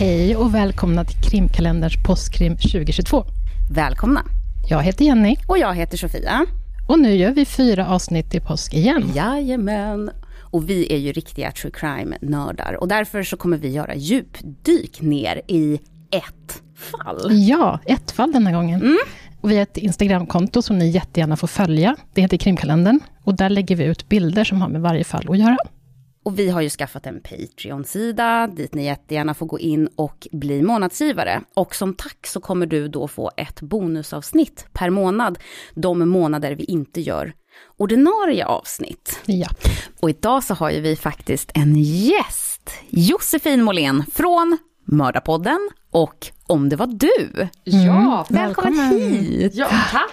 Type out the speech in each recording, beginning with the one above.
Hej och välkomna till Krimkalenderns påskkrim 2022. Välkomna. Jag heter Jenny. Och jag heter Sofia. Och nu gör vi fyra avsnitt i påsk igen. Jajamän. Och vi är ju riktiga true crime-nördar. Och därför så kommer vi göra djupdyk ner i ett fall. Ja, ett fall denna gången. Mm. Och vi har ett Instagramkonto som ni jättegärna får följa. Det heter Krimkalendern. Och där lägger vi ut bilder som har med varje fall att göra. Och vi har ju skaffat en Patreon-sida dit ni jättegärna får gå in och bli månadsgivare. Och som tack så kommer du då få ett bonusavsnitt per månad de månader vi inte gör ordinarie avsnitt. Ja. Och idag så har ju vi faktiskt en gäst, Josefin Måhlén från Mördarpodden och Om det var du. Ja, Välkommen, välkommen. hit! ja tack!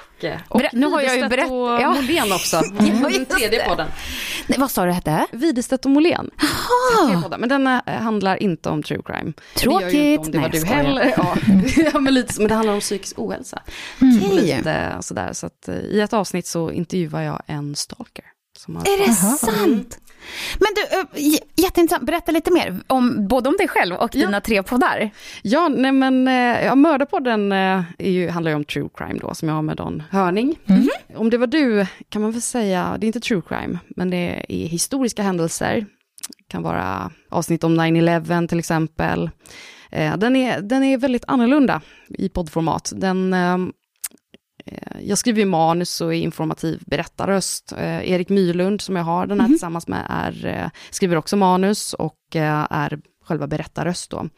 Och nu har jag ju Widerstedt berätt- och ja. Molén också. Ja, Den just tredje podden. Nej, vad sa du hette? Widerstedt och Molén. Men den eh, handlar inte om true crime. Det gör ju Tråkigt. inte om det var Nej, du jag skojar. heller. Ja. ja, men, lite, men det handlar om psykisk ohälsa. Okej. Lite sådär. Så att, eh, I ett avsnitt så intervjuar jag en stalker. Som har Är det Aha. sant? Men du, j- jätteintressant. Berätta lite mer, om, både om dig själv och Ja. dina tre poddar. Ja, nej men eh, ja, Mördarpodden eh, ju, handlar ju om true crime då, som jag har med Don Hörning. Mm. Om det var du, kan man väl säga, det är inte true crime, men det är historiska händelser. Det kan vara avsnitt om 9-11 till exempel. Eh, den, är, den är väldigt annorlunda i poddformat. Den, eh, eh, jag skriver ju manus och är informativ berättarröst. Eh, Erik Myrlund, som jag har den här tillsammans med, är, eh, skriver också manus och eh, är själva berättarröst då.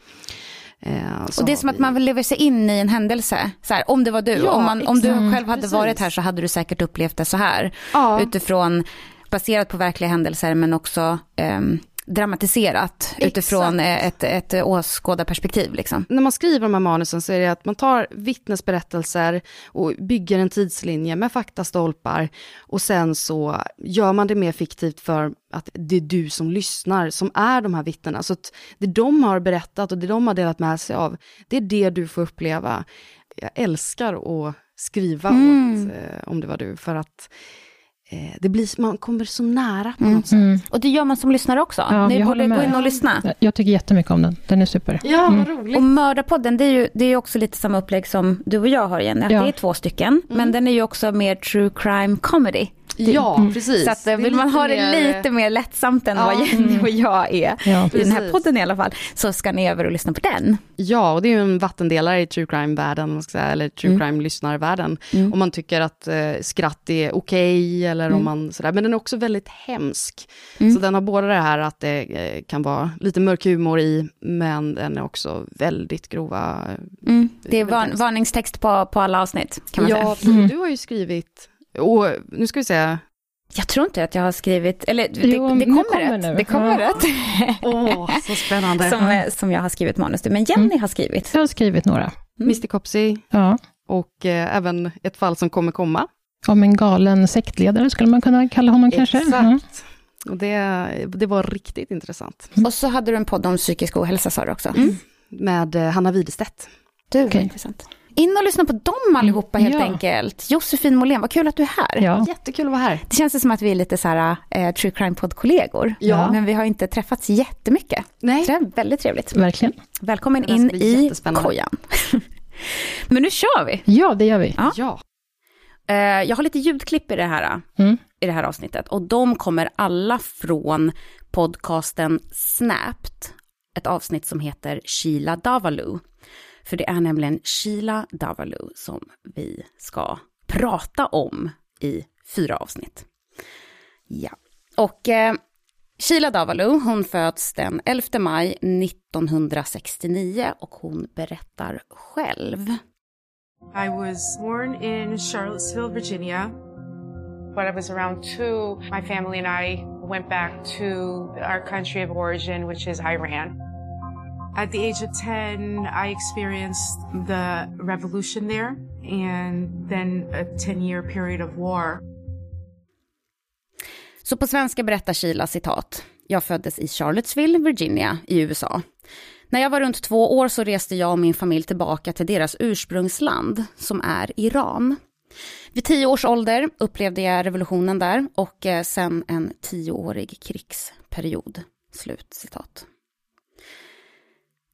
Eh, Och det är som att vi- man lever sig in i en händelse. Så här, om det var du, Ja, om, man, om du själv hade Precis. varit här så hade du säkert upplevt det så här. Ja. Utifrån, baserat på verkliga händelser men också ehm, dramatiserat Exakt. utifrån eh, ett, ett åskådarperspektiv. Liksom. när man skriver de här manusen så är det att man tar vittnesberättelser och bygger en tidslinje med faktastolpar och sen så gör man det mer fiktivt för att det är du som lyssnar som är de här vittnena. Så att det de har berättat och det de har delat med sig av, det är det du får uppleva. Jag älskar att skriva Mm. åt, eh, om det var du, för att eh, det blir, man kommer så nära på Mm. något sätt. Mm. Och det gör man som lyssnare också. Ja, Ni borde gå in och lyssna. Jag tycker jättemycket om den. Den är super. Ja, vad roligt. Och Mördarpodden, det är ju det är också lite samma upplägg som du och jag har Jenny. Ja. Det är två stycken, men den är ju också mer true crime comedy. Ja, precis. Så att, eh, vill man ha det mer- lite mer lättsamt än Ja. vad Jenny och jag är, Ja. i den här podden i alla fall, så ska ni över och lyssna på den. Ja, och det är ju en vattendelare i true crime-världen, eller true Mm. crime-lyssnarvärlden. Mm. Om man tycker att eh, skratt är okej, eller Mm. om man sådär, men den är också väldigt hemsk. Mm. Så den har både det här att det eh, kan vara lite mörk humor i, men den är också väldigt grova. eh, Mm. Det är van, varningstext på, på alla avsnitt, kan man Ja, säga. Mm. du har ju skrivit, och nu ska vi se, Jag tror inte att jag har skrivit, eller det, Jo, det kommer kommer rätt. nu. Det kommer Ja. rätt. åh, så spännande. som, eh, som jag har skrivit manus till. Men Jenny har skrivit. Jag har skrivit några. Mr Copsey, Ja. och eh, även ett fall som kommer komma. Om en galen sektledare skulle man kunna kalla honom kanske. Ja. Exakt. Och det, det var riktigt intressant. Och så hade du en podd om psykisk ohälsa sa du också. Med eh, Hanna Widerstedt. Du, Okej. intressant. In och lyssna på dem allihopa helt Ja. enkelt. Josefin Måhlén, vad kul att du är här. Ja. Jättekul att vara här. Det känns som att vi är lite så här, eh, true crime podd-kollegor. Ja. Men vi har inte träffats jättemycket. Nej. Så det är väldigt trevligt. verkligen. Välkommen ska in i kojan. Men nu kör vi. Ja, det gör vi. Ja. Ja. Eh, jag har lite ljudklipp i det här, Mm. i det här avsnittet. Och de kommer alla från podcasten Snapped. Ett avsnitt som heter Sheila Davalu. För det är nämligen Sheila Davalu som vi ska prata om i fyra avsnitt. Ja, och eh, Sheila Davalu, hon föds den 11 maj 1969 och hon berättar själv. I was born in Charlottesville, Virginia. When I was around two, my family and I went back to our country of origin, which is Iran. At the age of 10, I experienced the revolution there and then a 10 year period of war. Så på svenska berättar Sheila citat. Jag föddes i Charlottesville, Virginia i USA. När jag var runt två år så reste jag och min familj tillbaka till deras ursprungsland, som är Iran. Vid tio års ålder upplevde jag revolutionen där och eh, sen en tioårig krigsperiod. Slut citat.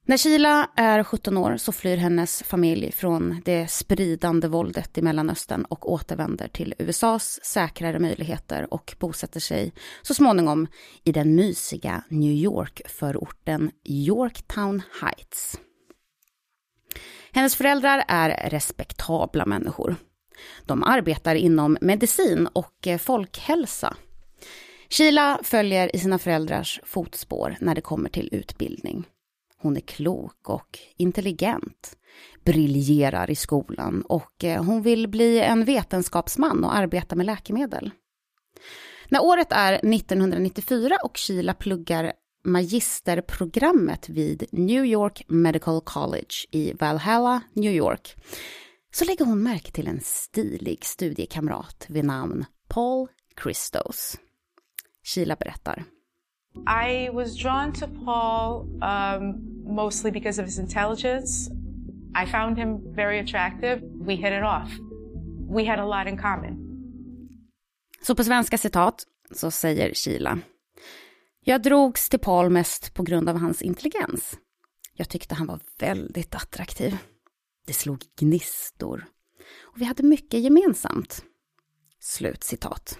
När Sheila är 17 år så flyr hennes familj från det spridande våldet i Mellanöstern och återvänder till USAs säkrare möjligheter och bosätter sig så småningom i den mysiga New York-förorten Yorktown Heights. Hennes föräldrar är respektabla människor. De arbetar inom medicin och folkhälsa. Sheila följer i sina föräldrars fotspår när det kommer till utbildning. Hon är klok och intelligent, briljerar i skolan och eh, hon vill bli en vetenskapsman och arbeta med läkemedel. När året är 1994 och Sheila pluggar magisterprogrammet vid New York Medical College i Valhalla, New York, så lägger hon märke till en stilig studiekamrat vid namn Paul Christos. Sheila berättar. I was drawn to Paul um, mostly because of his intelligence. I found him very attractive. We hit it off. We had a lot in common. Så på svenska citat så säger Sheila. Jag drogs till Paul mest på grund av hans intelligens. Jag tyckte han var väldigt attraktiv. Det slog gnistor. Och vi hade mycket gemensamt. Slut citat.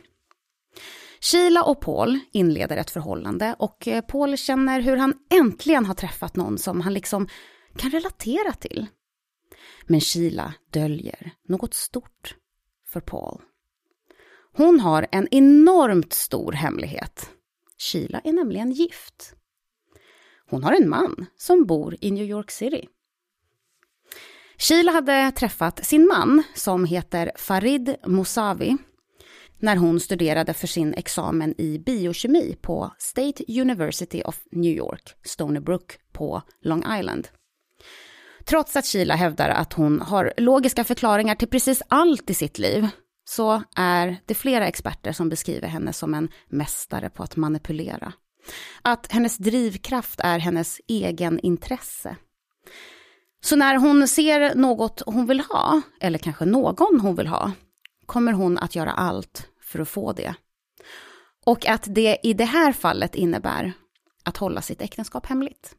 Sheila och Paul inleder ett förhållande och eh, Paul känner hur han äntligen har träffat någon som han liksom kan relatera till. Men Sheila döljer något stort för Paul. Hon har en enormt stor hemlighet. Sheila är nämligen gift. Hon har en man som bor i New York City. Sheila hade träffat sin man som heter Farid Mousavi när hon studerade för sin examen i biokemi på State University of New York, Stony Brook på Long Island. Trots att Sheila hävdar att hon har logiska förklaringar till precis allt i sitt liv, så är det flera experter som beskriver henne som en mästare på att manipulera. Att hennes drivkraft är hennes egen intresse. Så när hon ser något hon vill ha, eller kanske någon hon vill ha, kommer hon att göra allt för att få det. Och att det i det här fallet innebär att hålla sitt äktenskap hemligt.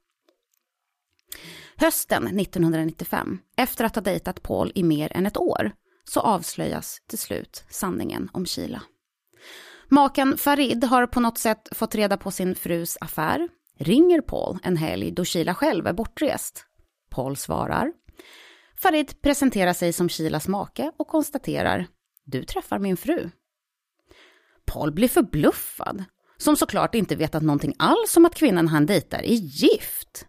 Hösten 1995, efter att ha dejtat Paul i mer än ett år, så avslöjas till slut sanningen om Kila. Maken Farid har på något sätt fått reda på sin frus affär, ringer Paul en helg då Kila själv är bortrest. Paul svarar. Farid presenterar sig som Kilas make och konstaterar, du träffar min fru. Paul blir förbluffad, som såklart inte vetat någonting alls om att kvinnan han dejtar är gift.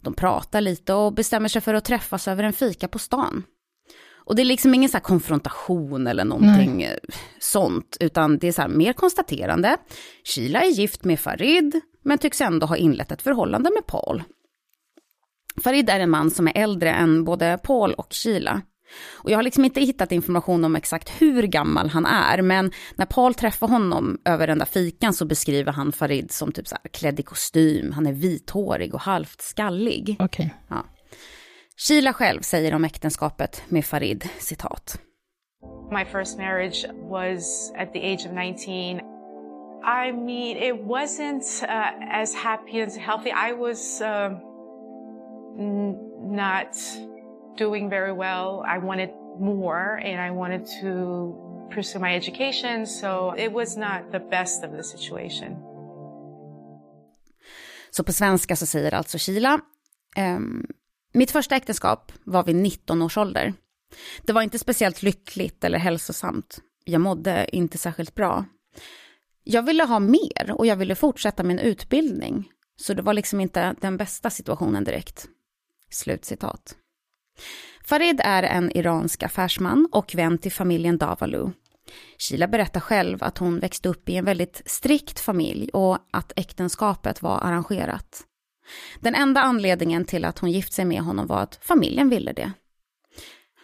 De pratar lite och bestämmer sig för att träffas över en fika på stan. Och det är liksom ingen så konfrontation eller någonting Nej. Eh, sånt, utan det är så mer konstaterande. Sheila är gift med Farid, men tycks ändå ha inlett ett förhållande med Paul. Farid är en man som är äldre än både Paul och Sheila. Och jag har liksom inte hittat information om exakt hur gammal han är, men när Paul träffar honom över den där fikan så beskriver han Farid som typ så här klädd i kostym, han är vithårig och halvt skallig. Okay. Ja. Sheila själv säger om äktenskapet med Farid, citat. My first marriage was at the age of 19. I mean, it wasn't uh, as happy and healthy. I was uh, not doing very well. I wanted more and I wanted to pursue my education. So it was not the best of the situation. Så på svenska så säger alltså Kila, um, ehm, mitt första äktenskap var vid 19 års ålder. Det var inte speciellt lyckligt eller hälsosamt. Jag mådde inte särskilt bra. Jag ville ha mer och jag ville fortsätta min utbildning. Så det var liksom inte den bästa situationen direkt. Slutcitat. Farid är en iransk affärsman och vän till familjen Davalu. Sheila berättar själv att hon växte upp i en väldigt strikt familj och att äktenskapet var arrangerat. Den enda anledningen till att hon gift sig med honom var att familjen ville det.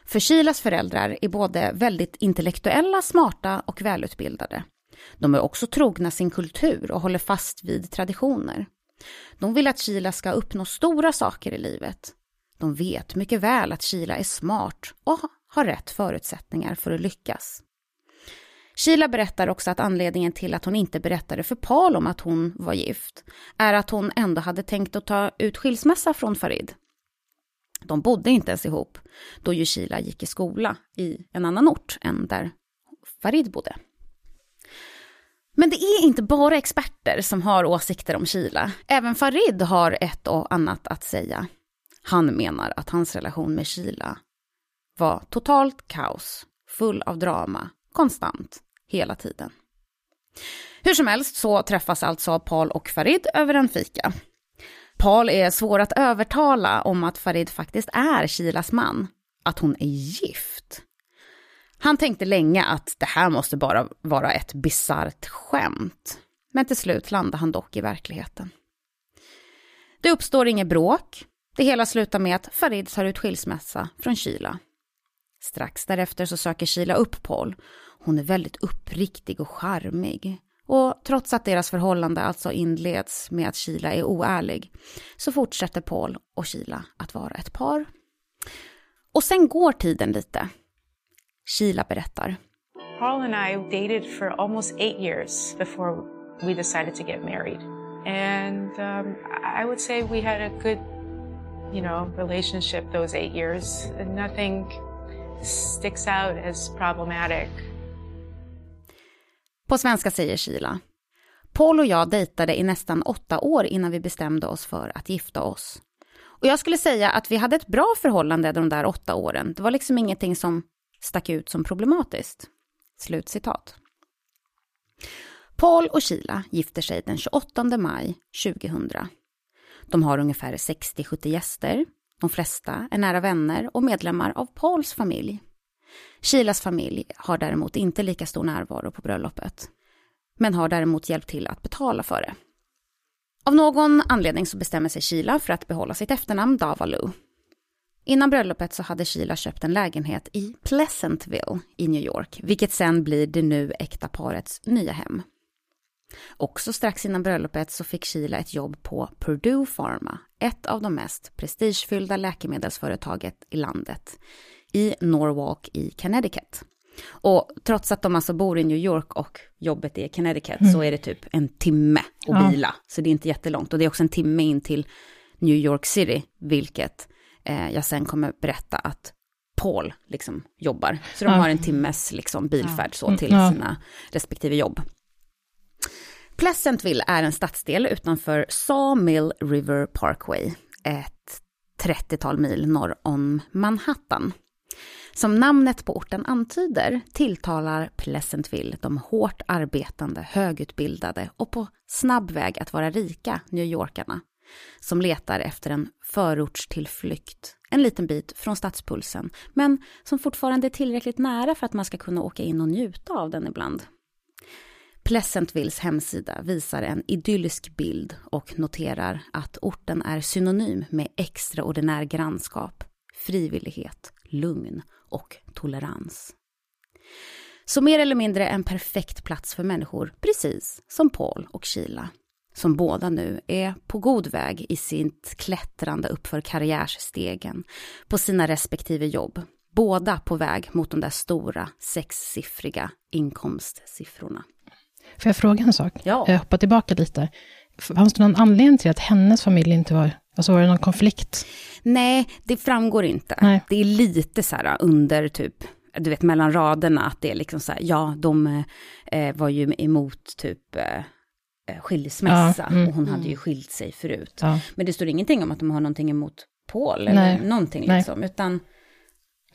För Shilas föräldrar är både väldigt intellektuella, smarta och välutbildade. De är också trogna sin kultur och håller fast vid traditioner. De vill att Shila ska uppnå stora saker i livet de vet mycket väl att Kila är smart och har rätt förutsättningar för att lyckas. Kila berättar också att anledningen till att hon inte berättade för Paul om att hon var gift är att hon ändå hade tänkt att ta ut skilsmässa från Farid. De bodde inte ens ihop, då ju Kila gick i skola i en annan ort än där Farid bodde. Men det är inte bara experter som har åsikter om Kila. Även Farid har ett och annat att säga. Han menar att hans relation med Sheila var totalt kaos, full av drama, konstant, hela tiden. Hur som helst så träffas alltså Paul och Farid över en fika. Paul är svår att övertala om att Farid faktiskt är Shilas man, att hon är gift. Han tänkte länge att det här måste bara vara ett bisarrt skämt. Men till slut landade han dock i verkligheten. Det uppstår inget bråk. Det hela slutar med att Farid tar ut skilsmässa från Sheila. Strax därefter så söker Sheila upp Paul. Hon är väldigt uppriktig och charmig. Och trots att deras förhållande alltså inleds med att Sheila är oärlig så fortsätter Paul och Sheila att vara ett par. Och sen går tiden lite. Sheila berättar. Paul and I dated for almost eight years before we decided to get married. And um, I would say we had a good, you know, relationship those eight years. Nothing sticks out as problematic. På svenska säger Sheila. Paul och jag dejtade i nästan åtta år innan vi bestämde oss för att gifta oss. Och jag skulle säga att vi hade ett bra förhållande de där åtta åren. Det var liksom ingenting som stack ut som problematiskt. Slutcitat. Paul och Sheila gifter sig den 28 maj 2000. De har ungefär 60-70 gäster. De flesta är nära vänner och medlemmar av Pauls familj. Shilas familj har däremot inte lika stor närvaro på bröllopet, men har däremot hjälpt till att betala för det. Av någon anledning så bestämmer sig Kila för att behålla sitt efternamn Davalu. Innan bröllopet så hade Kila köpt en lägenhet i Pleasantville i New York, vilket sen blir det nu äkta parets nya hem. Också strax innan bröllopet så fick Sheila ett jobb på Purdue Pharma, ett av de mest prestigefyllda läkemedelsföretaget i landet, i Norwalk i Connecticut. Och trots att de alltså bor i New York och jobbet är i Connecticut mm. så är det typ en timme att bila. Ja. Så det är inte jättelångt. Och det är också en timme in till New York City, vilket eh, jag sen kommer berätta att Paul liksom jobbar. Så de ja. har en timmes liksom bilfärd så till ja. sina respektive jobb. Pleasantville är en stadsdel utanför Sawmill River Parkway, ett 30-tal mil norr om Manhattan. Som namnet på orten antyder tilltalar Pleasantville de hårt arbetande, högutbildade och på snabb väg att vara rika New Yorkarna som letar efter en förortstillflykt en liten bit från stadspulsen, men som fortfarande är tillräckligt nära för att man ska kunna åka in och njuta av den ibland. Pleasantvilles hemsida visar en idyllisk bild och noterar att orten är synonym med extraordinär grannskap, frivillighet, lugn och tolerans. Så mer eller mindre en perfekt plats för människor, precis som Paul och Sheila, som båda nu är på god väg i sitt klättrande uppför karriärstegen på sina respektive jobb. Båda på väg mot de där stora sexsiffriga inkomstsiffrorna. Får jag fråga en sak? Ja. Jag hoppar tillbaka lite. Fanns det någon anledning till att hennes familj inte var, alltså var det någon konflikt? Nej, det framgår inte. Nej. Det är lite så här under typ, du vet mellan raderna, att det är liksom så här, ja, de eh, var ju emot typ eh, eh skilsmässa ja, mm, och hon hade ju skilt sig förut. Ja. Men det står ingenting om att de har någonting emot Paul eller Nej. någonting liksom, utan...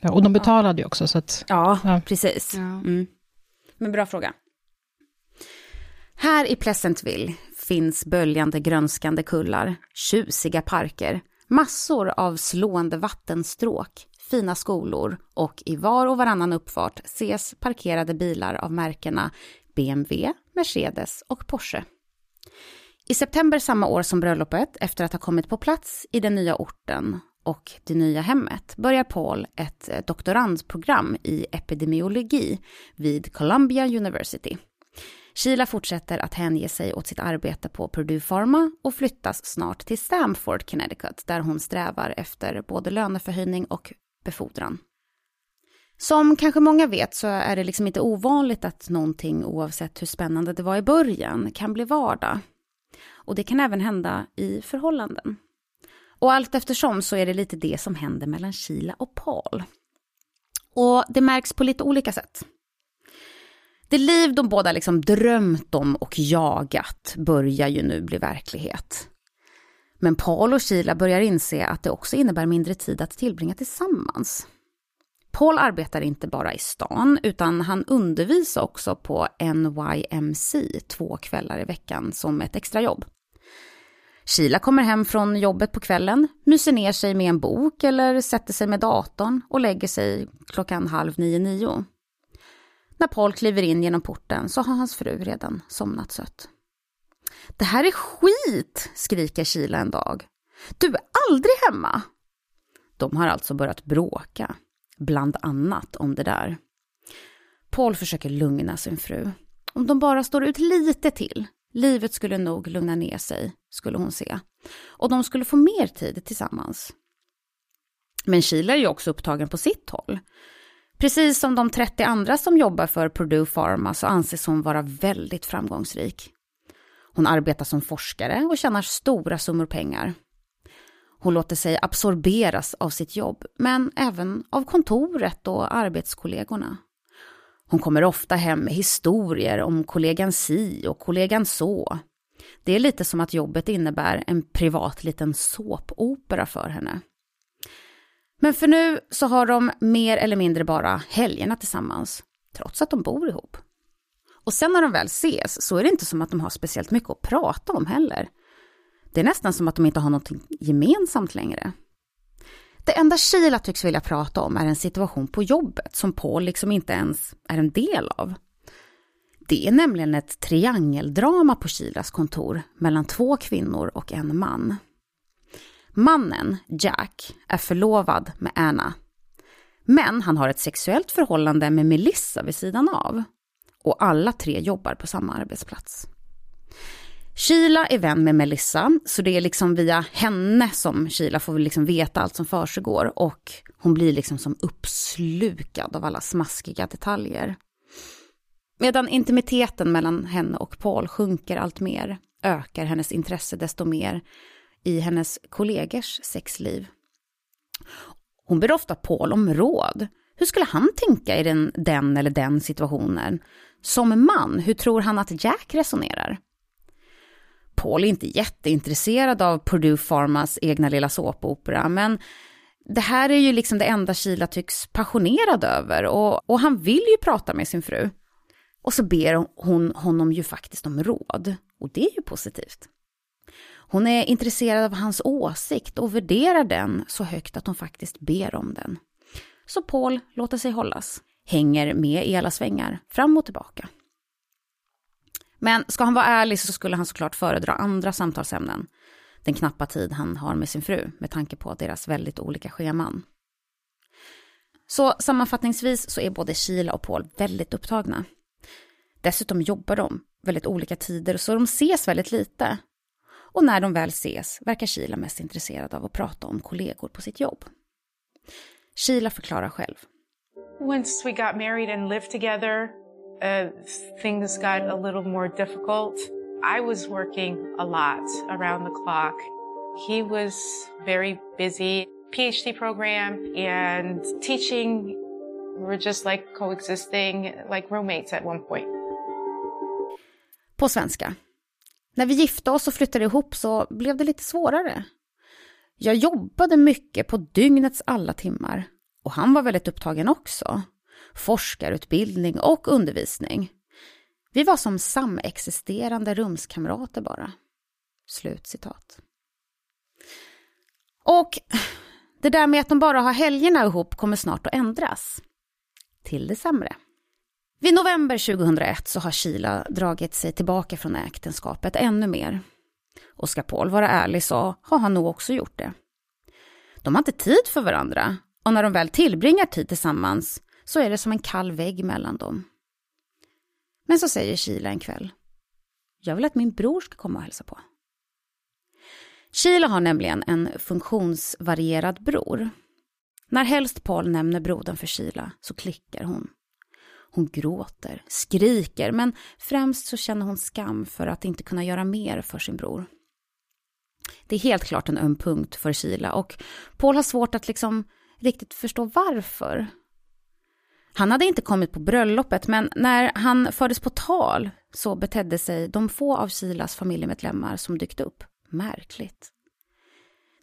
Ja, och de betalade ju också så att... Ja, precis. Mm. Men bra fråga. Här i Pleasantville finns böljande grönskande kullar, tjusiga parker, massor av slående vattenstråk, fina skolor och i var och varannan uppfart ses parkerade bilar av märkena BMW, Mercedes och Porsche. I september samma år som bröllopet, efter att ha kommit på plats i den nya orten och det nya hemmet, börjar Paul ett doktorandprogram i epidemiologi vid Columbia University. Sheila fortsätter att hänge sig åt sitt arbete på Purdue Pharma och flyttas snart till Stamford, Connecticut, där hon strävar efter både löneförhöjning och befordran. Som kanske många vet så är det liksom inte ovanligt att någonting, oavsett hur spännande det var i början, kan bli vardag. Och det kan även hända i förhållanden. Och allt eftersom så är det lite det som händer mellan Sheila och Paul. Och det märks på lite olika sätt. Det liv de båda liksom drömt om och jagat börjar ju nu bli verklighet. Men Paul och Sheila börjar inse att det också innebär mindre tid att tillbringa tillsammans. Paul arbetar inte bara i stan, utan han undervisar också på NYMC två kvällar i veckan som ett extrajobb. Sheila kommer hem från jobbet på kvällen, myser ner sig med en bok eller sätter sig med datorn och lägger sig klockan halv nio, nio. När Paul kliver in genom porten så har hans fru redan somnat sött. Det här är skit, skriker Sheila en dag. Du är aldrig hemma. De har alltså börjat bråka, bland annat om det där. Paul försöker lugna sin fru. Om de bara står ut lite till, livet skulle nog lugna ner sig, skulle hon se. Och de skulle få mer tid tillsammans. Men Sheila är ju också upptagen på sitt håll. Precis som de 30 andra som jobbar för Purdue Pharma så anses hon vara väldigt framgångsrik. Hon arbetar som forskare och tjänar stora summor pengar. Hon låter sig absorberas av sitt jobb, men även av kontoret och arbetskollegorna. Hon kommer ofta hem med historier om kollegan si och kollegan så. Det är lite som att jobbet innebär en privat liten såpopera för henne. Men för nu så har de mer eller mindre bara helgerna tillsammans, trots att de bor ihop. Och sen när de väl ses så är det inte som att de har speciellt mycket att prata om heller. Det är nästan som att de inte har något gemensamt längre. Det enda Sheila tycks vilja prata om är en situation på jobbet som Paul liksom inte ens är en del av. Det är nämligen ett triangeldrama på Sheilas kontor mellan två kvinnor och en man. Mannen, Jack, är förlovad med Anna. Men han har ett sexuellt förhållande med Melissa vid sidan av. Och alla tre jobbar på samma arbetsplats. Sheila är vän med Melissa, så det är liksom via henne som Sheila får liksom veta allt som försiggår och hon blir liksom som uppslukad av alla smaskiga detaljer. Medan intimiteten mellan henne och Paul sjunker allt mer, ökar hennes intresse desto mer i hennes kollegers sexliv. Hon ber ofta Paul om råd. Hur skulle han tänka i den, den eller den situationen? Som man, hur tror han att Jack resonerar? Paul är inte jätteintresserad av Purdue Pharmas egna lilla såpopera, men det här är ju liksom det enda Sheila tycks passionerad över och, och han vill ju prata med sin fru. Och så ber hon honom ju faktiskt om råd, och det är ju positivt. Hon är intresserad av hans åsikt och värderar den så högt att hon faktiskt ber om den. Så Paul låter sig hållas, hänger med i alla svängar, fram och tillbaka. Men ska han vara ärlig så skulle han såklart föredra andra samtalsämnen. Den knappa tid han har med sin fru med tanke på deras väldigt olika scheman. Så sammanfattningsvis så är både Sheila och Paul väldigt upptagna. Dessutom jobbar de väldigt olika tider så de ses väldigt lite. Och när de väl ses verkar Sheila mest intresserad av att prata om kollegor på sitt jobb. Sheila förklarar själv. Once we got married and lived together, uh, things got a little more difficult. I was working a lot around the clock. He was very busy. PhD program and teaching we were just like coexisting like roommates at one point. På svenska. När vi gifte oss och flyttade ihop så blev det lite svårare. Jag jobbade mycket på dygnets alla timmar och han var väldigt upptagen också. Forskarutbildning och undervisning. Vi var som samexisterande rumskamrater bara. Slut citat. Och det där med att de bara har helgerna ihop kommer snart att ändras. Till det sämre. Vid november 2001 så har Sheila dragit sig tillbaka från äktenskapet ännu mer. Och ska Paul vara ärlig så har han nog också gjort det. De har inte tid för varandra och när de väl tillbringar tid tillsammans så är det som en kall vägg mellan dem. Men så säger Sheila en kväll. Jag vill att min bror ska komma och hälsa på. Sheila har nämligen en funktionsvarierad bror. När helst Paul nämner brodern för Sheila så klickar hon. Hon gråter, skriker, men främst så känner hon skam för att inte kunna göra mer för sin bror. Det är helt klart en öm punkt för Sheila och Paul har svårt att liksom riktigt förstå varför. Han hade inte kommit på bröllopet, men när han fördes på tal så betedde sig de få av Shilas familjemedlemmar som dykt upp märkligt.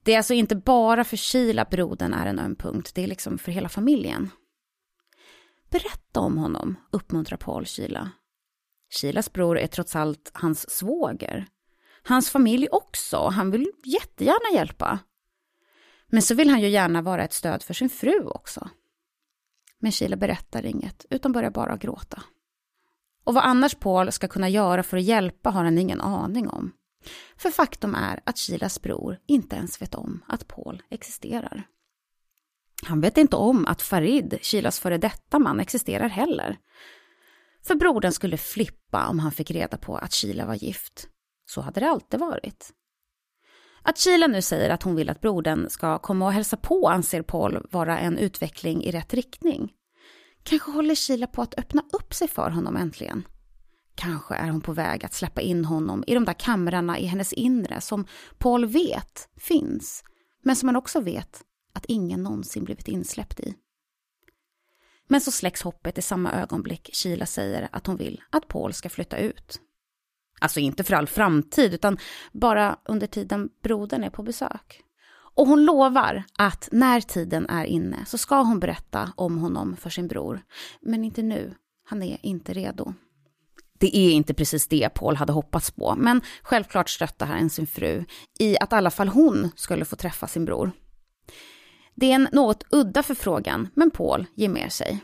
Det är alltså inte bara för Sheila brodern är en öm punkt, det är liksom för hela familjen. Berätta om honom, uppmuntrar Paul Kila. Shilas bror är trots allt hans svåger. Hans familj också, han vill jättegärna hjälpa. Men så vill han ju gärna vara ett stöd för sin fru också. Men Kila berättar inget, utan börjar bara gråta. Och vad annars Paul ska kunna göra för att hjälpa har han ingen aning om. För faktum är att Shilas bror inte ens vet om att Paul existerar. Han vet inte om att Farid, Shilas före detta man, existerar heller. För brodern skulle flippa om han fick reda på att Shila var gift. Så hade det alltid varit. Att Shila nu säger att hon vill att brodern ska komma och hälsa på anser Paul vara en utveckling i rätt riktning. Kanske håller Shila på att öppna upp sig för honom äntligen. Kanske är hon på väg att släppa in honom i de där kamrarna i hennes inre som Paul vet finns, men som han också vet att ingen någonsin blivit insläppt i. Men så släcks hoppet i samma ögonblick Kila säger att hon vill att Paul ska flytta ut. Alltså inte för all framtid, utan bara under tiden brodern är på besök. Och hon lovar att när tiden är inne så ska hon berätta om honom för sin bror. Men inte nu, han är inte redo. Det är inte precis det Paul hade hoppats på, men självklart stöttar han sin fru i att i alla fall hon skulle få träffa sin bror. Det är en något udda förfrågan, men Paul ger med sig.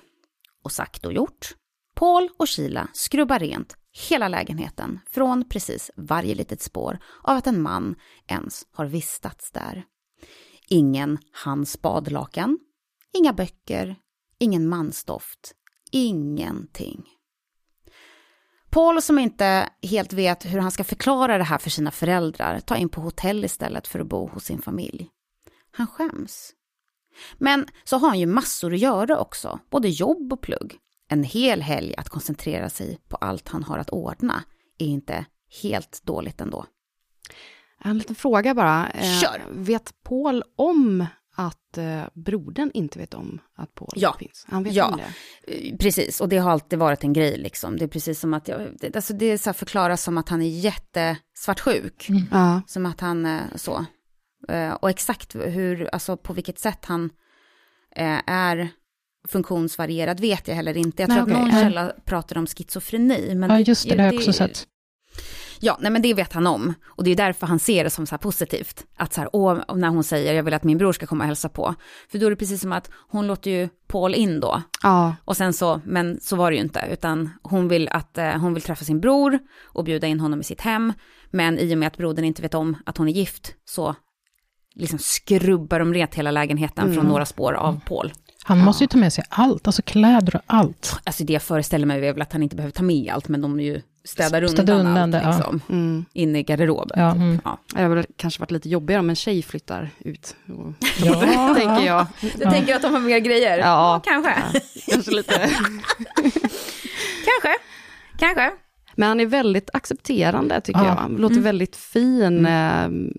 Och sagt och gjort. Paul och Sheila skrubbar rent hela lägenheten från precis varje litet spår av att en man ens har vistats där. Ingen hans badlakan, inga böcker, ingen mansdoft, ingenting. Paul som inte helt vet hur han ska förklara det här för sina föräldrar tar in på hotell istället för att bo hos sin familj. Han skäms. Men så har han ju massor att göra också, både jobb och plugg. En hel helg att koncentrera sig på allt han har att ordna är inte helt dåligt ändå. En liten fråga bara. Eh, Kör! vet Paul om att eh, brodern inte vet om att Paul ja. finns? Han vet ja. om det? Eh, precis, och det har alltid varit en grej liksom. Det är precis som att, jag, det, alltså det är så förklaras som att han är jättesvartsjuk. Mm. Som att han, eh, så. Eh, och exakt hur, alltså på vilket sätt han är funktionsvarierad vet jag heller inte. Jag tror Nej, att någon källa pratar om schizofreni. Men ja, just det, det har jag också sett. Ja, nej men det vet han om. Och det är därför han ser det som så här positivt. Att så här, åh, när hon säger jag vill att min bror ska komma och hälsa på. För då är det precis som att hon låter ju Paul in då. Ja. Och sen så, men så var det ju inte, utan hon vill att eh, hon vill träffa sin bror och bjuda in honom i sitt hem. Men i och med att brodern inte vet om att hon är gift så liksom skrubbar de rent hela lägenheten mm. från några spår av Paul. Han måste ju ta med sig allt, alltså kläder och allt. Alltså det jag föreställer mig är väl att han inte behöver ta med allt, men de är ju städar undan, städar undan allt, liksom, ja. mm. inne i garderoben. Ja, mm. ja. Det hade kanske varit lite jobbigare om en tjej flyttar ut. ja, tänker jag. Du ja. tänker att de har mer grejer? Ja, kanske. Ja, kanske lite. kanske, kanske. Men han är väldigt accepterande tycker ja. jag. Han låter mm. väldigt fin, mm. eh,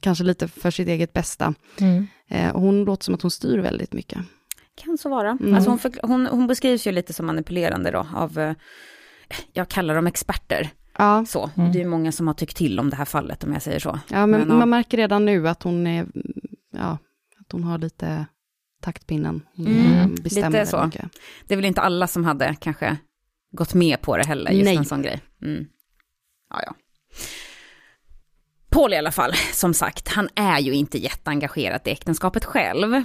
kanske lite för sitt eget bästa. Mm. Eh, hon låter som att hon styr väldigt mycket. Kan så vara. Mm. Alltså hon, för, hon, hon, beskrivs ju lite som manipulerande då av, eh, jag kallar dem experter. Ja. Så, mm. det är många som har tyckt till om det här fallet om jag säger så. Ja, men, men man märker redan nu att hon är, ja, att hon har lite taktpinnen. Mm. lite så. Mycket. Det är väl inte alla som hade kanske gått med på det heller, just Nej. en sån grej. Mm. Ja, ja. Paul i alla fall, som sagt, han är ju inte jätteengagerad i äktenskapet själv.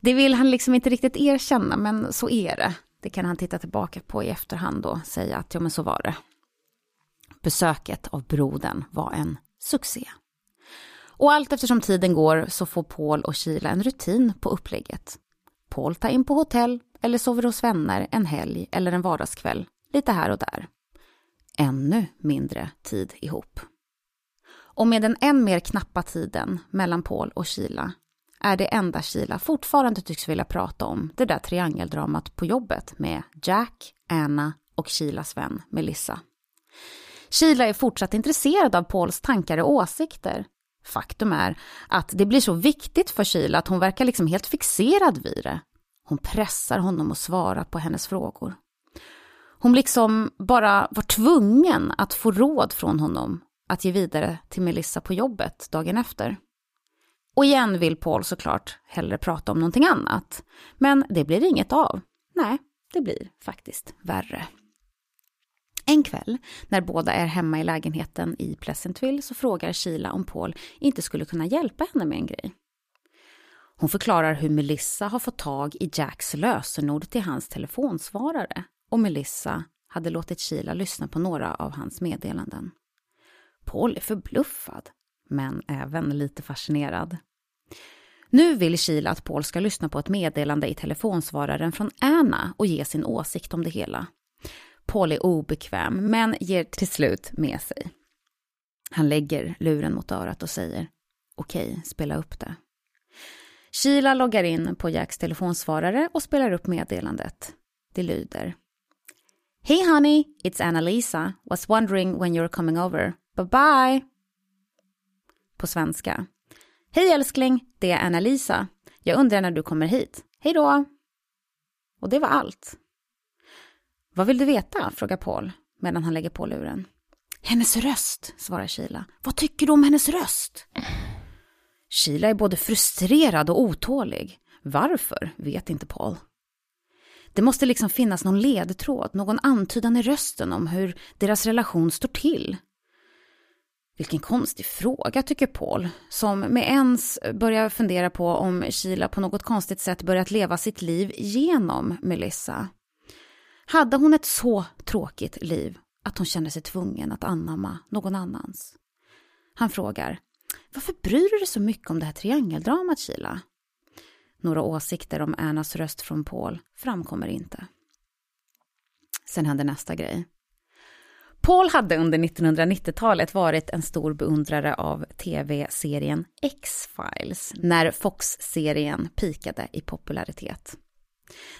Det vill han liksom inte riktigt erkänna, men så är det. Det kan han titta tillbaka på i efterhand och säga att ja, men så var det. Besöket av brodern var en succé. Och allt eftersom tiden går så får Paul och Kila en rutin på upplägget. Paul tar in på hotell eller sover hos vänner en helg eller en vardagskväll, lite här och där. Ännu mindre tid ihop. Och med den än mer knappa tiden mellan Paul och Kila är det enda Sheila fortfarande tycks vilja prata om det där triangeldramat på jobbet med Jack, Anna och Kilas vän Melissa. Sheila är fortsatt intresserad av Pauls tankar och åsikter. Faktum är att det blir så viktigt för Sheila att hon verkar liksom helt fixerad vid det. Hon pressar honom att svara på hennes frågor. Hon liksom bara var tvungen att få råd från honom att ge vidare till Melissa på jobbet dagen efter. Och igen vill Paul såklart hellre prata om någonting annat. Men det blir inget av. Nej, det blir faktiskt värre. En kväll, när båda är hemma i lägenheten i Pleasantville, så frågar Sheila om Paul inte skulle kunna hjälpa henne med en grej. Hon förklarar hur Melissa har fått tag i Jacks lösenord till hans telefonsvarare och Melissa hade låtit Sheila lyssna på några av hans meddelanden. Paul är förbluffad, men även lite fascinerad. Nu vill Sheila att Paul ska lyssna på ett meddelande i telefonsvararen från Anna och ge sin åsikt om det hela. Paul är obekväm, men ger till slut med sig. Han lägger luren mot örat och säger okej, spela upp det. Sheila loggar in på Jacks telefonsvarare och spelar upp meddelandet. Det lyder. Hey honey, it's Anna-Lisa. Was wondering when you're coming over. Bye bye! På svenska. Hej älskling, det är Anna-Lisa. Jag undrar när du kommer hit. Hej då! Och det var allt. Vad vill du veta? frågar Paul medan han lägger på luren. Hennes röst, svarar Sheila. Vad tycker du om hennes röst? Sheila är både frustrerad och otålig. Varför vet inte Paul. Det måste liksom finnas någon ledtråd, någon antydan i rösten om hur deras relation står till. Vilken konstig fråga, tycker Paul, som med ens börjar fundera på om Sheila på något konstigt sätt börjat leva sitt liv genom Melissa. Hade hon ett så tråkigt liv att hon kände sig tvungen att anamma någon annans? Han frågar, varför bryr du dig så mycket om det här triangeldramat, Sheila? Några åsikter om Annas röst från Paul framkommer inte. Sen hände nästa grej. Paul hade under 1990-talet varit en stor beundrare av tv-serien X-Files när Fox-serien pikade i popularitet.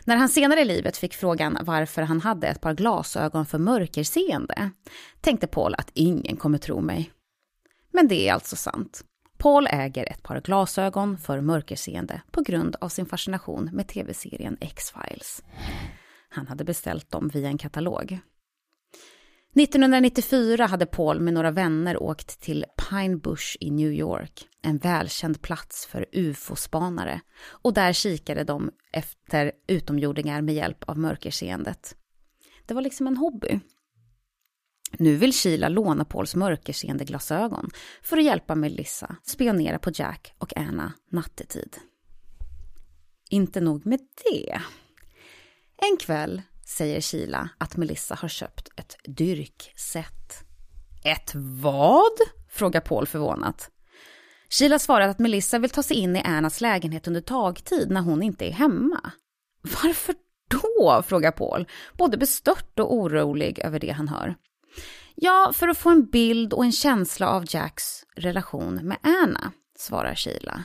När han senare i livet fick frågan varför han hade ett par glasögon för mörkerseende tänkte Paul att ingen kommer tro mig. Men det är alltså sant. Paul äger ett par glasögon för mörkerseende på grund av sin fascination med tv-serien X-Files. Han hade beställt dem via en katalog. 1994 hade Paul med några vänner åkt till Pine Bush i New York, en välkänd plats för ufo-spanare, och där kikade de efter utomjordingar med hjälp av mörkerseendet. Det var liksom en hobby. Nu vill Sheila låna Pauls mörkerseende glasögon för att hjälpa Melissa spionera på Jack och Anna nattetid. Inte nog med det. En kväll säger Sheila att Melissa har köpt ett dyrkset. Ett vad? frågar Paul förvånat. Sheila svarar att Melissa vill ta sig in i Annas lägenhet under tagtid när hon inte är hemma. Varför då? frågar Paul, både bestört och orolig över det han hör. Ja, för att få en bild och en känsla av Jacks relation med Anna, svarar Sheila.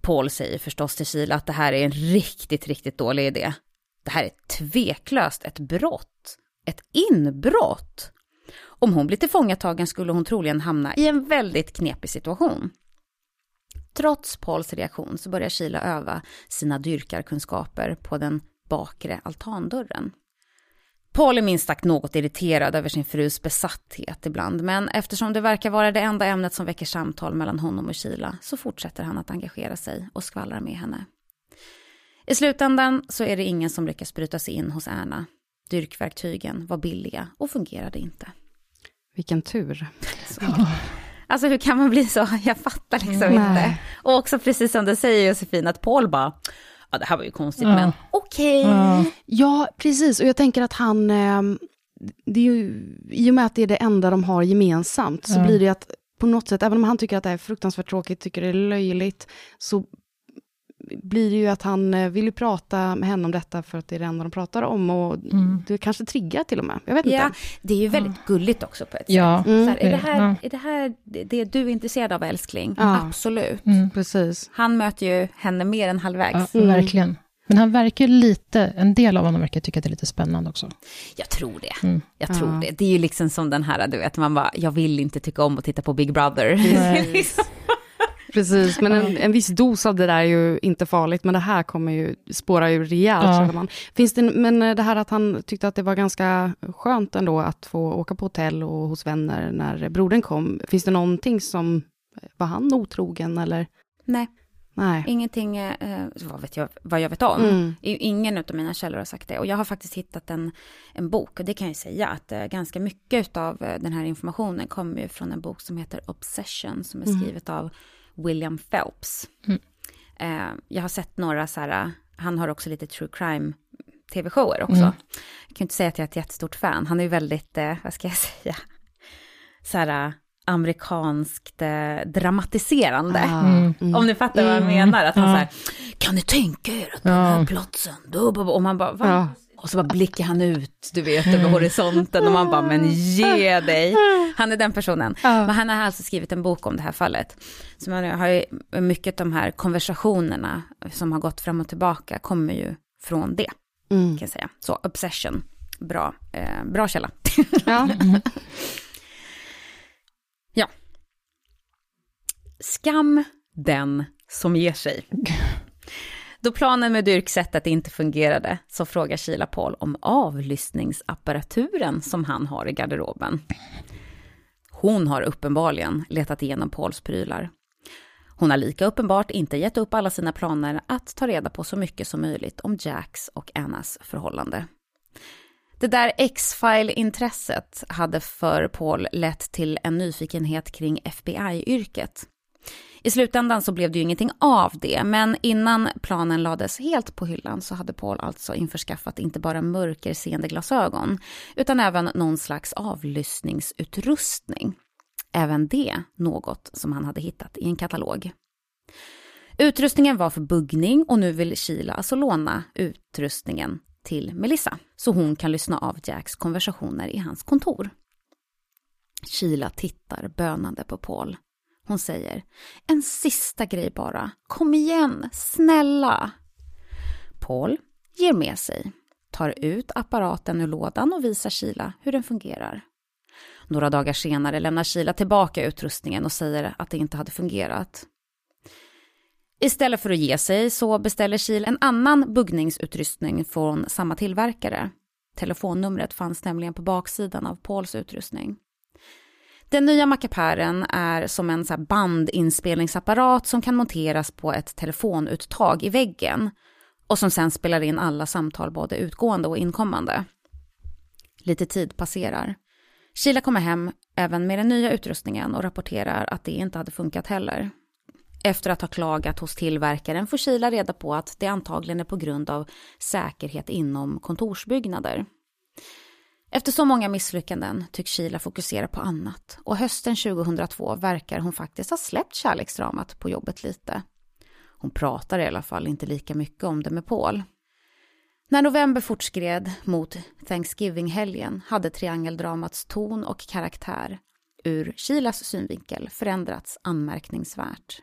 Paul säger förstås till Sheila att det här är en riktigt, riktigt dålig idé. Det här är tveklöst ett brott. Ett inbrott. Om hon blir tillfångatagen skulle hon troligen hamna i en väldigt knepig situation. Trots Pauls reaktion så börjar Sheila öva sina dyrkarkunskaper på den bakre altandörren. Paul är minst sagt något irriterad över sin frus besatthet ibland, men eftersom det verkar vara det enda ämnet som väcker samtal mellan honom och Sheila så fortsätter han att engagera sig och skvallrar med henne. I slutändan så är det ingen som lyckas bryta sig in hos Erna. Dyrkverktygen var billiga och fungerade inte. Vilken tur. Så. Alltså hur kan man bli så? Jag fattar liksom mm, inte. Nej. Och också precis som du säger Josefin, att Paul bara, ja det här var ju konstigt ja. men okej. Okay. Ja. ja. precis, och jag tänker att han, eh, det är ju, i och med att det är det enda de har gemensamt, så blir det att på något sätt, även om han tycker att det är fruktansvärt tråkigt, tycker det är löjligt, så blir det ju att han eh, vill ju prata med henne om detta för att det är det enda de pratar om och Mm. det kanske triggar till och med. Jag vet Ja, inte. det är ju väldigt gulligt också på ett Ja. sätt. Mm. Så här, är, det här, är det här det du är intresserad av älskling? Ja. Absolut. Mm. Precis. Han möter ju henne mer än halvvägs. Ja, Mm. verkligen. Men han verkar lite, en del av honom verkar tycka att det är lite spännande också. Jag tror det. Mm. Jag tror Ja. det. Det är ju liksom som den här, du vet, man bara, jag vill inte tycka om att titta på Big Brother. Liksom. Precis, men en, en viss dos av det där är ju inte farligt, men det här kommer ju spåra ur rejält. Ja. Man. Finns det, men det här att han tyckte att det var ganska skönt ändå att få åka på hotell och hos vänner när brodern kom. Finns det någonting som, var han otrogen eller? Nej, Nej. ingenting, eh, vad, vet jag, vad jag vet om. Mm. Ingen av mina källor har sagt det. Och jag har faktiskt hittat en, en bok, och det kan jag säga att eh, ganska mycket av eh, den här informationen kommer ju från en bok som heter Obsession, som är Mm. skrivet av William Phelps. Mm. Eh, jag har sett några så här, han har också lite true crime tv-shower också. Mm. Jag kan inte säga att jag är ett jättestort fan, han är ju väldigt, eh, vad ska jag säga, så här eh, amerikanskt eh, dramatiserande. Ah, Mm. mm. Om ni fattar vad jag Mm. menar, att han Ja. så här, kan ni tänka er att den här Ja. platsen, då?" och man bara, va? Ja. Och så bara blickar han ut, du vet, över horisonten och man bara, men ge dig. Han är den personen. Ja. Men han har alltså skrivit en bok om det här fallet. Så man har ju mycket av de här konversationerna som har gått fram och tillbaka kommer ju från det, Mm. kan jag säga. Så obsession, bra, eh, bra källa. Ja. Skam den som ger sig. Då planen med dyrksättet inte fungerade så frågar Sheila Paul om avlyssningsapparaturen som han har i garderoben. Hon har uppenbarligen letat igenom Pauls prylar. Hon har lika uppenbart inte gett upp alla sina planer att ta reda på så mycket som möjligt om Jacks och Annas förhållande. Det där X-file-intresset hade för Paul lett till en nyfikenhet kring FBI-yrket. I slutändan så blev det ju ingenting av det, men innan planen lades helt på hyllan så hade Paul alltså införskaffat inte bara mörkerseende glasögon, utan även någon slags avlyssningsutrustning. Även det något som han hade hittat i en katalog. Utrustningen var för buggning och nu vill Sheila alltså låna utrustningen till Melissa, så hon kan lyssna av Jacks konversationer i hans kontor. Sheila tittar bönande på Paul. Hon säger, en sista grej bara. Kom igen, snälla. Paul ger med sig, tar ut apparaten ur lådan och visar Sheila hur den fungerar. Några dagar senare lämnar Sheila tillbaka utrustningen och säger att det inte hade fungerat. Istället för att ge sig så beställer Sheila en annan buggningsutrustning från samma tillverkare. Telefonnumret fanns nämligen på baksidan av Pauls utrustning. Den nya mackapären är som en så här bandinspelningsapparat som kan monteras på ett telefonuttag i väggen och som sen spelar in alla samtal, både utgående och inkommande. Lite tid passerar. Sheila kommer hem även med den nya utrustningen och rapporterar att det inte hade funkat heller. Efter att ha klagat hos tillverkaren får Sheila reda på att det antagligen är på grund av säkerhet inom kontorsbyggnader. Efter så många misslyckanden tycks Sheila fokusera på annat och hösten 2002 verkar hon faktiskt ha släppt kärleksdramat på jobbet lite. Hon pratar i alla fall inte lika mycket om det med Paul. När november fortskred mot Thanksgiving-helgen hade triangeldramats ton och karaktär ur Kilas synvinkel förändrats anmärkningsvärt.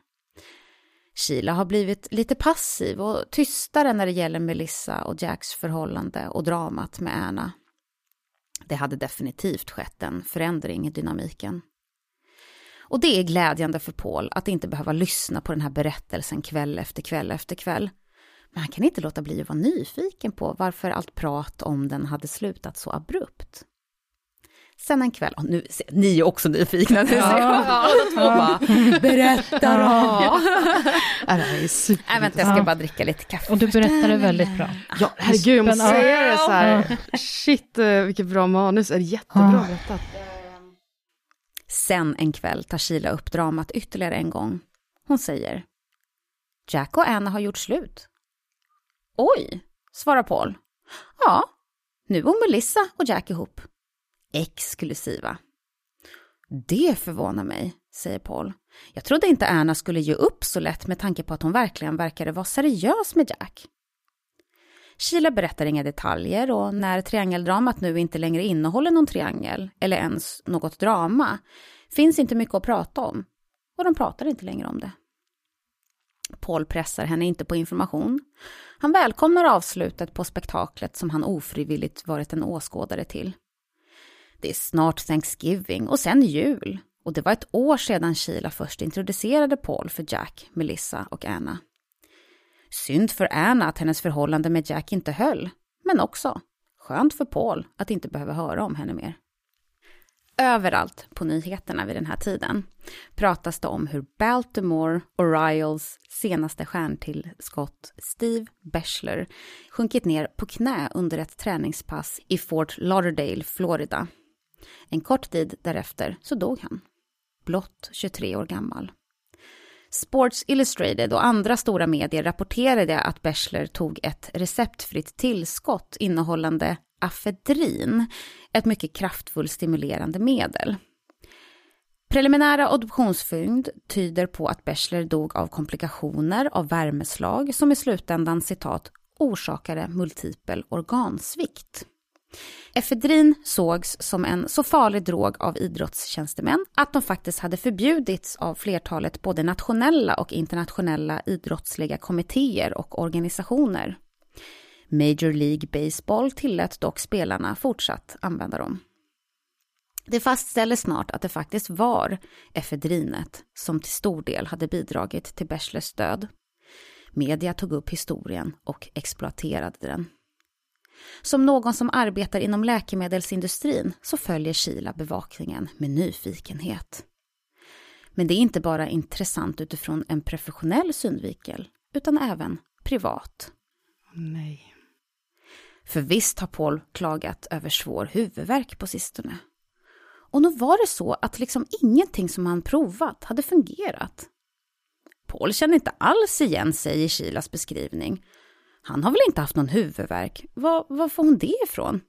Sheila har blivit lite passiv och tystare när det gäller Melissa och Jacks förhållande och dramat med Anna. Det hade definitivt skett en förändring i dynamiken. Och det är glädjande för Paul att inte behöva lyssna på den här berättelsen kväll efter kväll efter kväll. Men han kan inte låta bli att vara nyfiken på varför allt prat om den hade slutat så abrupt. Sen en kväll, nu, ni är också nyfikna, nu ser jag. Ja. Båda två bara, berätta då! Ja, det här är super... Nej, vänta, jag ska Ja. bara dricka lite kaffe. Och du berättade väldigt bra. Ja, herregud, jag måste Ja. säga det så här. Shit, eh, vilket bra manus. Är jättebra Ja. berättat. Sen en kväll tar Sheila upp dramat ytterligare en gång. Hon säger Jack och Anna har gjort slut. Oj, svarar Paul. Ja, nu är Melissa och Jack ihop. Exklusiva. Det förvånar mig, säger Paul. Jag trodde inte Anna skulle ge upp så lätt med tanke på att hon verkligen verkade vara seriös med Jack. Sheila berättar inga detaljer och när triangeldramat nu inte längre innehåller någon triangel, eller ens något drama, finns inte mycket att prata om. Och de pratar inte längre om det. Paul pressar henne inte på information. Han välkomnar avslutet på spektaklet som han ofrivilligt varit en åskådare till grattis, snart Thanksgiving och sen jul. Och det var ett år sedan Sheila först introducerade Paul för Jack, Melissa och Anna. Synd för Anna att hennes förhållande med Jack inte höll, men också skönt för Paul att inte behöva höra om henne mer. Överallt på nyheterna vid den här tiden pratas det om hur Baltimore och Riles senaste stjärntillskott Steve Beschler sjunkit ner på knä under ett träningspass i Fort Lauderdale, Florida. En kort tid därefter så dog han, blott 23 år gammal. Sports Illustrated och andra stora medier rapporterade att Bechler tog ett receptfritt tillskott innehållande afedrin, ett mycket kraftfullt stimulerande medel. Preliminära obduktionsfynd tyder på att Bechler dog av komplikationer av värmeslag som i slutändan citat orsakade multipel organsvikt. Efedrin sågs som en så farlig drog av idrottstjänstemän att de faktiskt hade förbjudits av flertalet både nationella och internationella idrottsliga kommittéer och organisationer. Major League Baseball tillät dock spelarna fortsatt använda dem. Det fastställdes snart att det faktiskt var efedrinet som till stor del hade bidragit till Bechlers död. Media tog upp historien och exploaterade den. Som någon som arbetar inom läkemedelsindustrin så följer Kila bevakningen med nyfikenhet. Men det är inte bara intressant utifrån en professionell synvinkel, utan även privat. Nej. För visst har Paul klagat över svår huvudvärk på sistone. Och nog var det så att liksom ingenting som han provat hade fungerat. Paul känner inte alls igen sig i Kilas beskrivning han har väl inte haft någon huvudvärk? Var, var får hon det ifrån?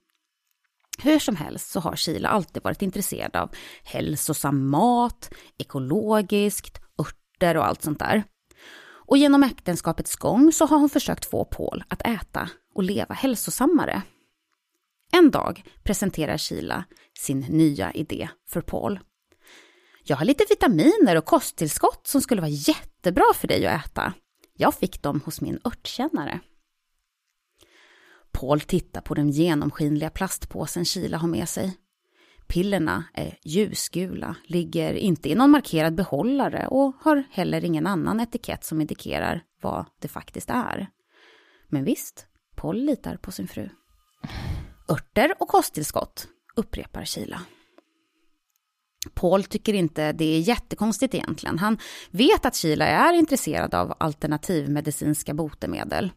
Hur som helst så har Kila alltid varit intresserad av hälsosam mat, ekologiskt, örter och allt sånt där. Och genom äktenskapets gång så har hon försökt få Paul att äta och leva hälsosammare. En dag presenterar Kila sin nya idé för Paul. Jag har lite vitaminer och kosttillskott som skulle vara jättebra för dig att äta. Jag fick dem hos min örtkännare. Paul tittar på den genomskinliga plastpåsen Kila har med sig. Pillerna är ljusgula, ligger inte i någon markerad behållare och har heller ingen annan etikett som indikerar vad det faktiskt är. Men visst, Paul litar på sin fru. Örter och kosttillskott, upprepar Kila. Paul tycker inte det är jättekonstigt egentligen. Han vet att Kila är intresserad av alternativmedicinska botemedel.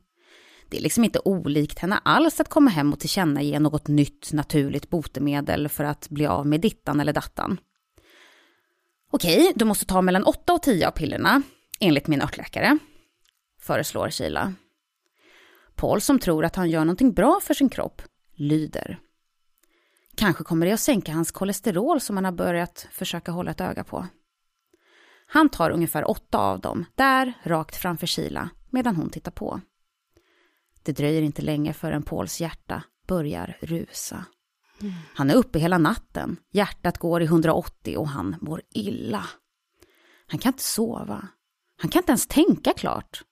Det är liksom inte olikt henne alls att komma hem och tillkännage något nytt naturligt botemedel för att bli av med dittan eller dattan. Okej, du måste ta mellan 8 och 10 av pillerna, enligt min örtläkare, föreslår Kila. Paul som tror att han gör någonting bra för sin kropp, lyder. Kanske kommer det att sänka hans kolesterol som han har börjat försöka hålla ett öga på. Han tar ungefär åtta av dem, där, rakt framför Kila, medan hon tittar på. Det dröjer inte länge förrän Pauls hjärta börjar rusa. Mm. Han är uppe hela natten, hjärtat går i 180 och han mår illa. Han kan inte sova. Han kan inte ens tänka klart.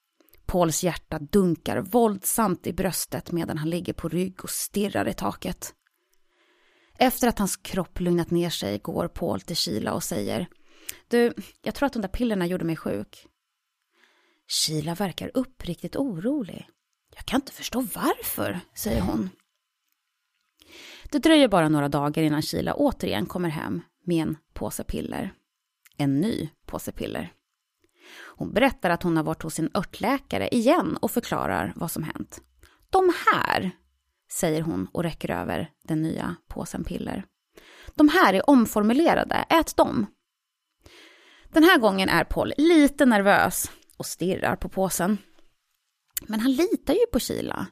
Pauls hjärta dunkar våldsamt i bröstet medan han ligger på rygg och stirrar i taket. Efter att hans kropp lugnat ner sig går Paul till Kila och säger Du, jag tror att de där pillerna gjorde mig sjuk. Kila verkar uppriktigt orolig. Jag kan inte förstå varför, säger hon. Det dröjer bara några dagar innan Kila återigen kommer hem med en påse piller. En ny påse piller. Hon berättar att hon har varit hos sin örtläkare igen och förklarar vad som hänt. De här, säger hon och räcker över den nya påsen piller. De här är omformulerade, ät dem. Den här gången är Paul lite nervös och stirrar på påsen. Men han litar ju på Kila.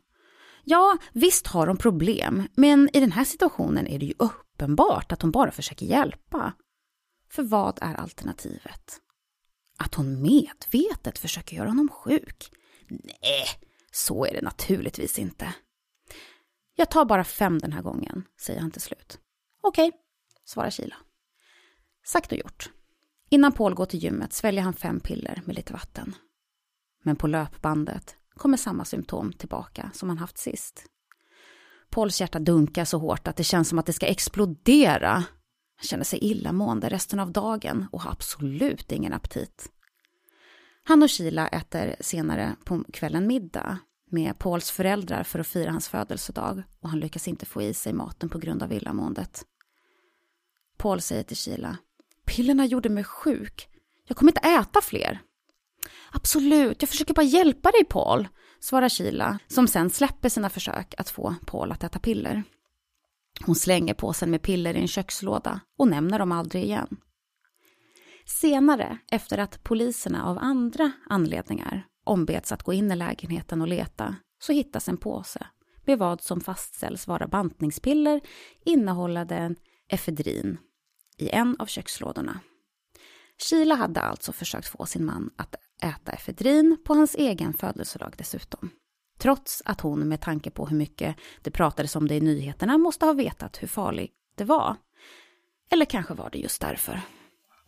Ja, visst har de problem, men i den här situationen är det ju uppenbart att hon bara försöker hjälpa. För vad är alternativet? Att hon medvetet försöker göra honom sjuk? Nej, så är det naturligtvis inte. Jag tar bara fem den här gången, säger han till slut. Okej, svarar Kila. Sagt och gjort. Innan Paul går till gymmet sväljer han fem piller med lite vatten. Men på löpbandet kommer samma symptom tillbaka som han haft sist. Pauls hjärta dunkar så hårt att det känns som att det ska explodera. Han känner sig illamående resten av dagen och har absolut ingen aptit. Han och Sheila äter senare på kvällen middag med Pauls föräldrar för att fira hans födelsedag och han lyckas inte få i sig maten på grund av illamåendet. Paul säger till Sheila, pillerna gjorde mig sjuk. Jag kommer inte äta fler. Absolut, jag försöker bara hjälpa dig Paul, svarar Sheila, som sen släpper sina försök att få Paul att äta piller. Hon slänger påsen med piller i en kökslåda och nämner dem aldrig igen. Senare, efter att poliserna av andra anledningar ombeds att gå in i lägenheten och leta, så hittas en påse med vad som fastställs vara bantningspiller innehållande efedrin i en av kökslådorna. Kila hade alltså försökt få sin man att äta efedrin på hans egen födelsedag dessutom. Trots att hon med tanke på hur mycket det pratades om det i nyheterna måste ha vetat hur farligt det var. Eller kanske var det just därför.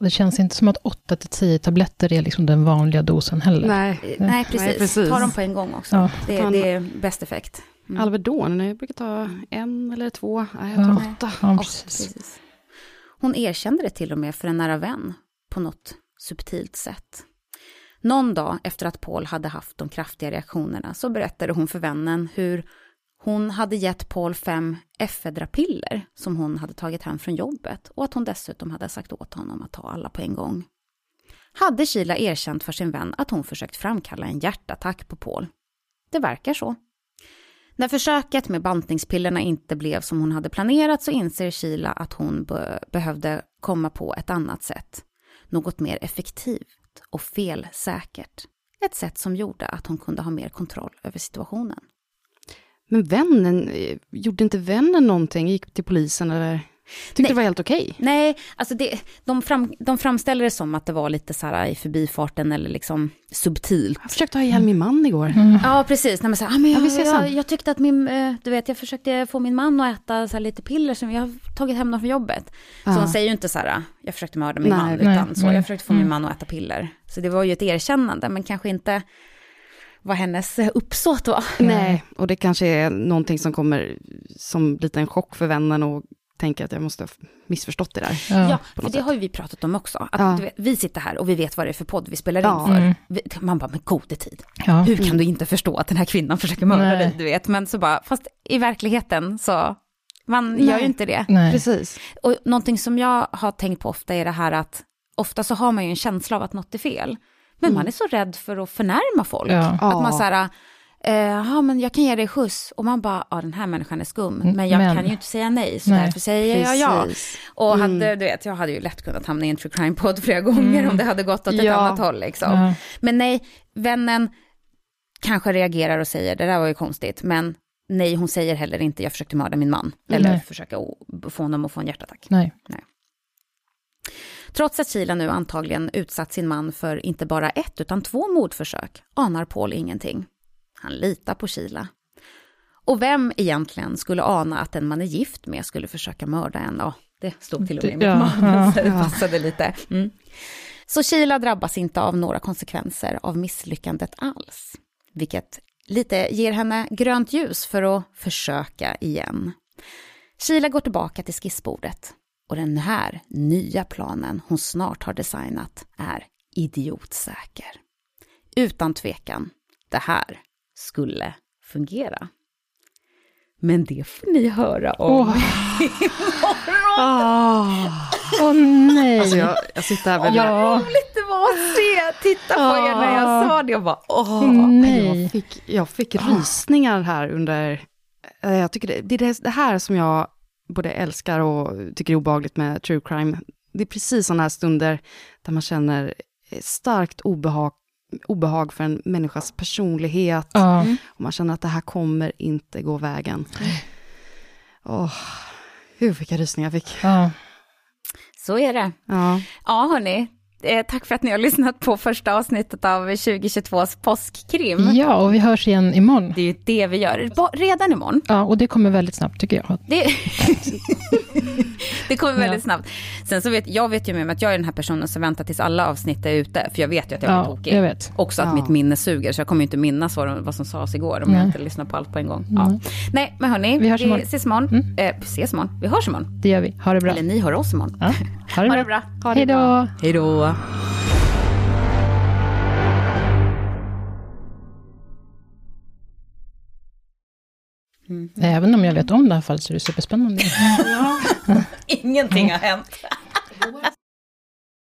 Det känns inte som att 8-10 tabletter är liksom den vanliga dosen heller. Nej, Eh, Nej, precis. Nej, precis. Ta dem på en gång också. Ja. Det, det är bäst effekt. Mm. Alvedon, jag brukar ta en eller två, nej jag Ja. tar åtta. Ja, Ja, precis. precis. Hon erkände det till och med för en nära vän på något subtilt sätt. Någon dag efter att Paul hade haft de kraftiga reaktionerna så berättade hon för vännen hur hon hade gett Paul fem efedrapiller som hon hade tagit hem från jobbet och att hon dessutom hade sagt åt honom att ta alla på en gång. Hade Kila erkänt för sin vän att hon försökt framkalla en hjärtattack på Paul? Det verkar så. När försöket med bantningspillerna inte blev som hon hade planerat så inser Kila att hon be behövde komma på ett annat sätt. Något mer effektivt och felsäkert. Ett sätt som gjorde att hon kunde ha mer kontroll över situationen. Men vännen, eh, gjorde inte vännen någonting? Gick till polisen eller? Tyckte Nej. det var helt okej? Nej, alltså det, de, fram, de framställer det som att det var lite så här i förbifarten eller liksom subtilt. Jag försökte ha ihjäl min man igår. Ja, precis. När man säger, ah, men Ja, jag, ses jag, jag tyckte att min, eh, du vet, jag försökte få min man att äta så här lite piller som jag har tagit hem dem från jobbet. Så Ja. hon säger ju inte så här, jag försökte mörda min Nej, man, nej, utan så, nej. jag försökte få min Mm. man att äta piller. Så det var ju ett erkännande, men kanske inte vad hennes eh, uppsåt var. Nej, och det kanske är någonting som kommer som lite en chock för vännen och tänker att jag måste ha missförstått det där. Ja. För det sätt. har ju vi pratat om också. Att Ja. du vet, vi sitter här och vi vet vad det är för podd vi spelar in Ja. för. Mm. Vi, man bara, men gode tid. Ja. Hur kan du inte förstå att den här kvinnan försöker mörda dig, du vet. Men så bara, fast i verkligen så, man Nej. gör ju inte det. Nej. Precis. Och någonting som jag har tänkt på ofta är det här att ofta så har man ju en känsla av att något är fel. Men man är så rädd för att förnärma folk. Ja. Att man så här, ja men jag kan ge dig skjuts. Och man bara, ja den här människan är skum. Mm, Men jag men- kan ju inte säga nej, så Nej, därför säger jag ja. Precis. Och Mm. hade, du vet, jag hade ju lätt kunnat hamna i en true crime-podd flera gånger om det hade gått åt ett Ja. annat håll liksom. Ja. Men nej, vännen kanske reagerar och säger, det där var ju konstigt. Men nej, hon säger heller inte, jag försökte mörda min man. Eller Nej. försöka få honom att få en hjärtattack. Nej. Trots att Sheila nu antagligen utsatt sin man för inte bara ett utan två mordförsök anar Paul ingenting. Han litar på Sheila. Och vem egentligen skulle ana att den man är gift med skulle försöka mörda en? Ja, det stod till och med i mitt manus, ja, det ja. passade lite. Mm. Så Sheila drabbas inte av några konsekvenser av misslyckandet alls, vilket lite ger henne grönt ljus för att försöka igen. Sheila går tillbaka till skissbordet och den här nya planen hon snart har designat är idiotsäker. Utan tvekan, det här skulle fungera. Men det får ni höra om Åh. Ah. Åh nej. Alltså jag, jag sitter här med ja. roligt det var att se, titta på er när jag sa det och bara åh. Nej. Jag fick, jag fick rysningar här under... eh, Jag tycker det, det är det, här som jag både älskar och tycker är obehagligt med true crime. Det är precis sådana här stunder där man känner starkt obehag, obehag för en människas personlighet. Ja. Och man känner att det här kommer inte gå vägen. Åh, hur vilka rysningar jag fick. Ja. Så är det. Ja. Ja, hörni. Eh, tack för att ni har lyssnat på första avsnittet av 2022s påskkrim. Ja, och vi hörs igen imorgon. Det är ju det vi gör. Redan imorgon. Ja, och det kommer väldigt snabbt tycker jag. Det, det kommer väldigt Ja. snabbt. Sen så vet jag vet ju med mig att jag är den här personen som väntar tills alla avsnitt är ute. För jag vet ju att jag blir Ja, tokig. jag vet. Också att Ja. mitt minne suger. Så jag kommer ju inte minnas vad, vad som sades igår om jag Nej. inte lyssnar på allt på en gång. Ja. Nej, men hörni. Vi hörs imorgon. ses imorgon. Eh, ses imorgon. Vi hörs imorgon. Det gör vi. Ha det bra. Eller ni hör oss imorgon. Ja, ha det Ha bra. det bra. Ha det Hej då. bra. Hej då. Även om jag vet om det här fallet så är det superspännande. Ingenting har hänt.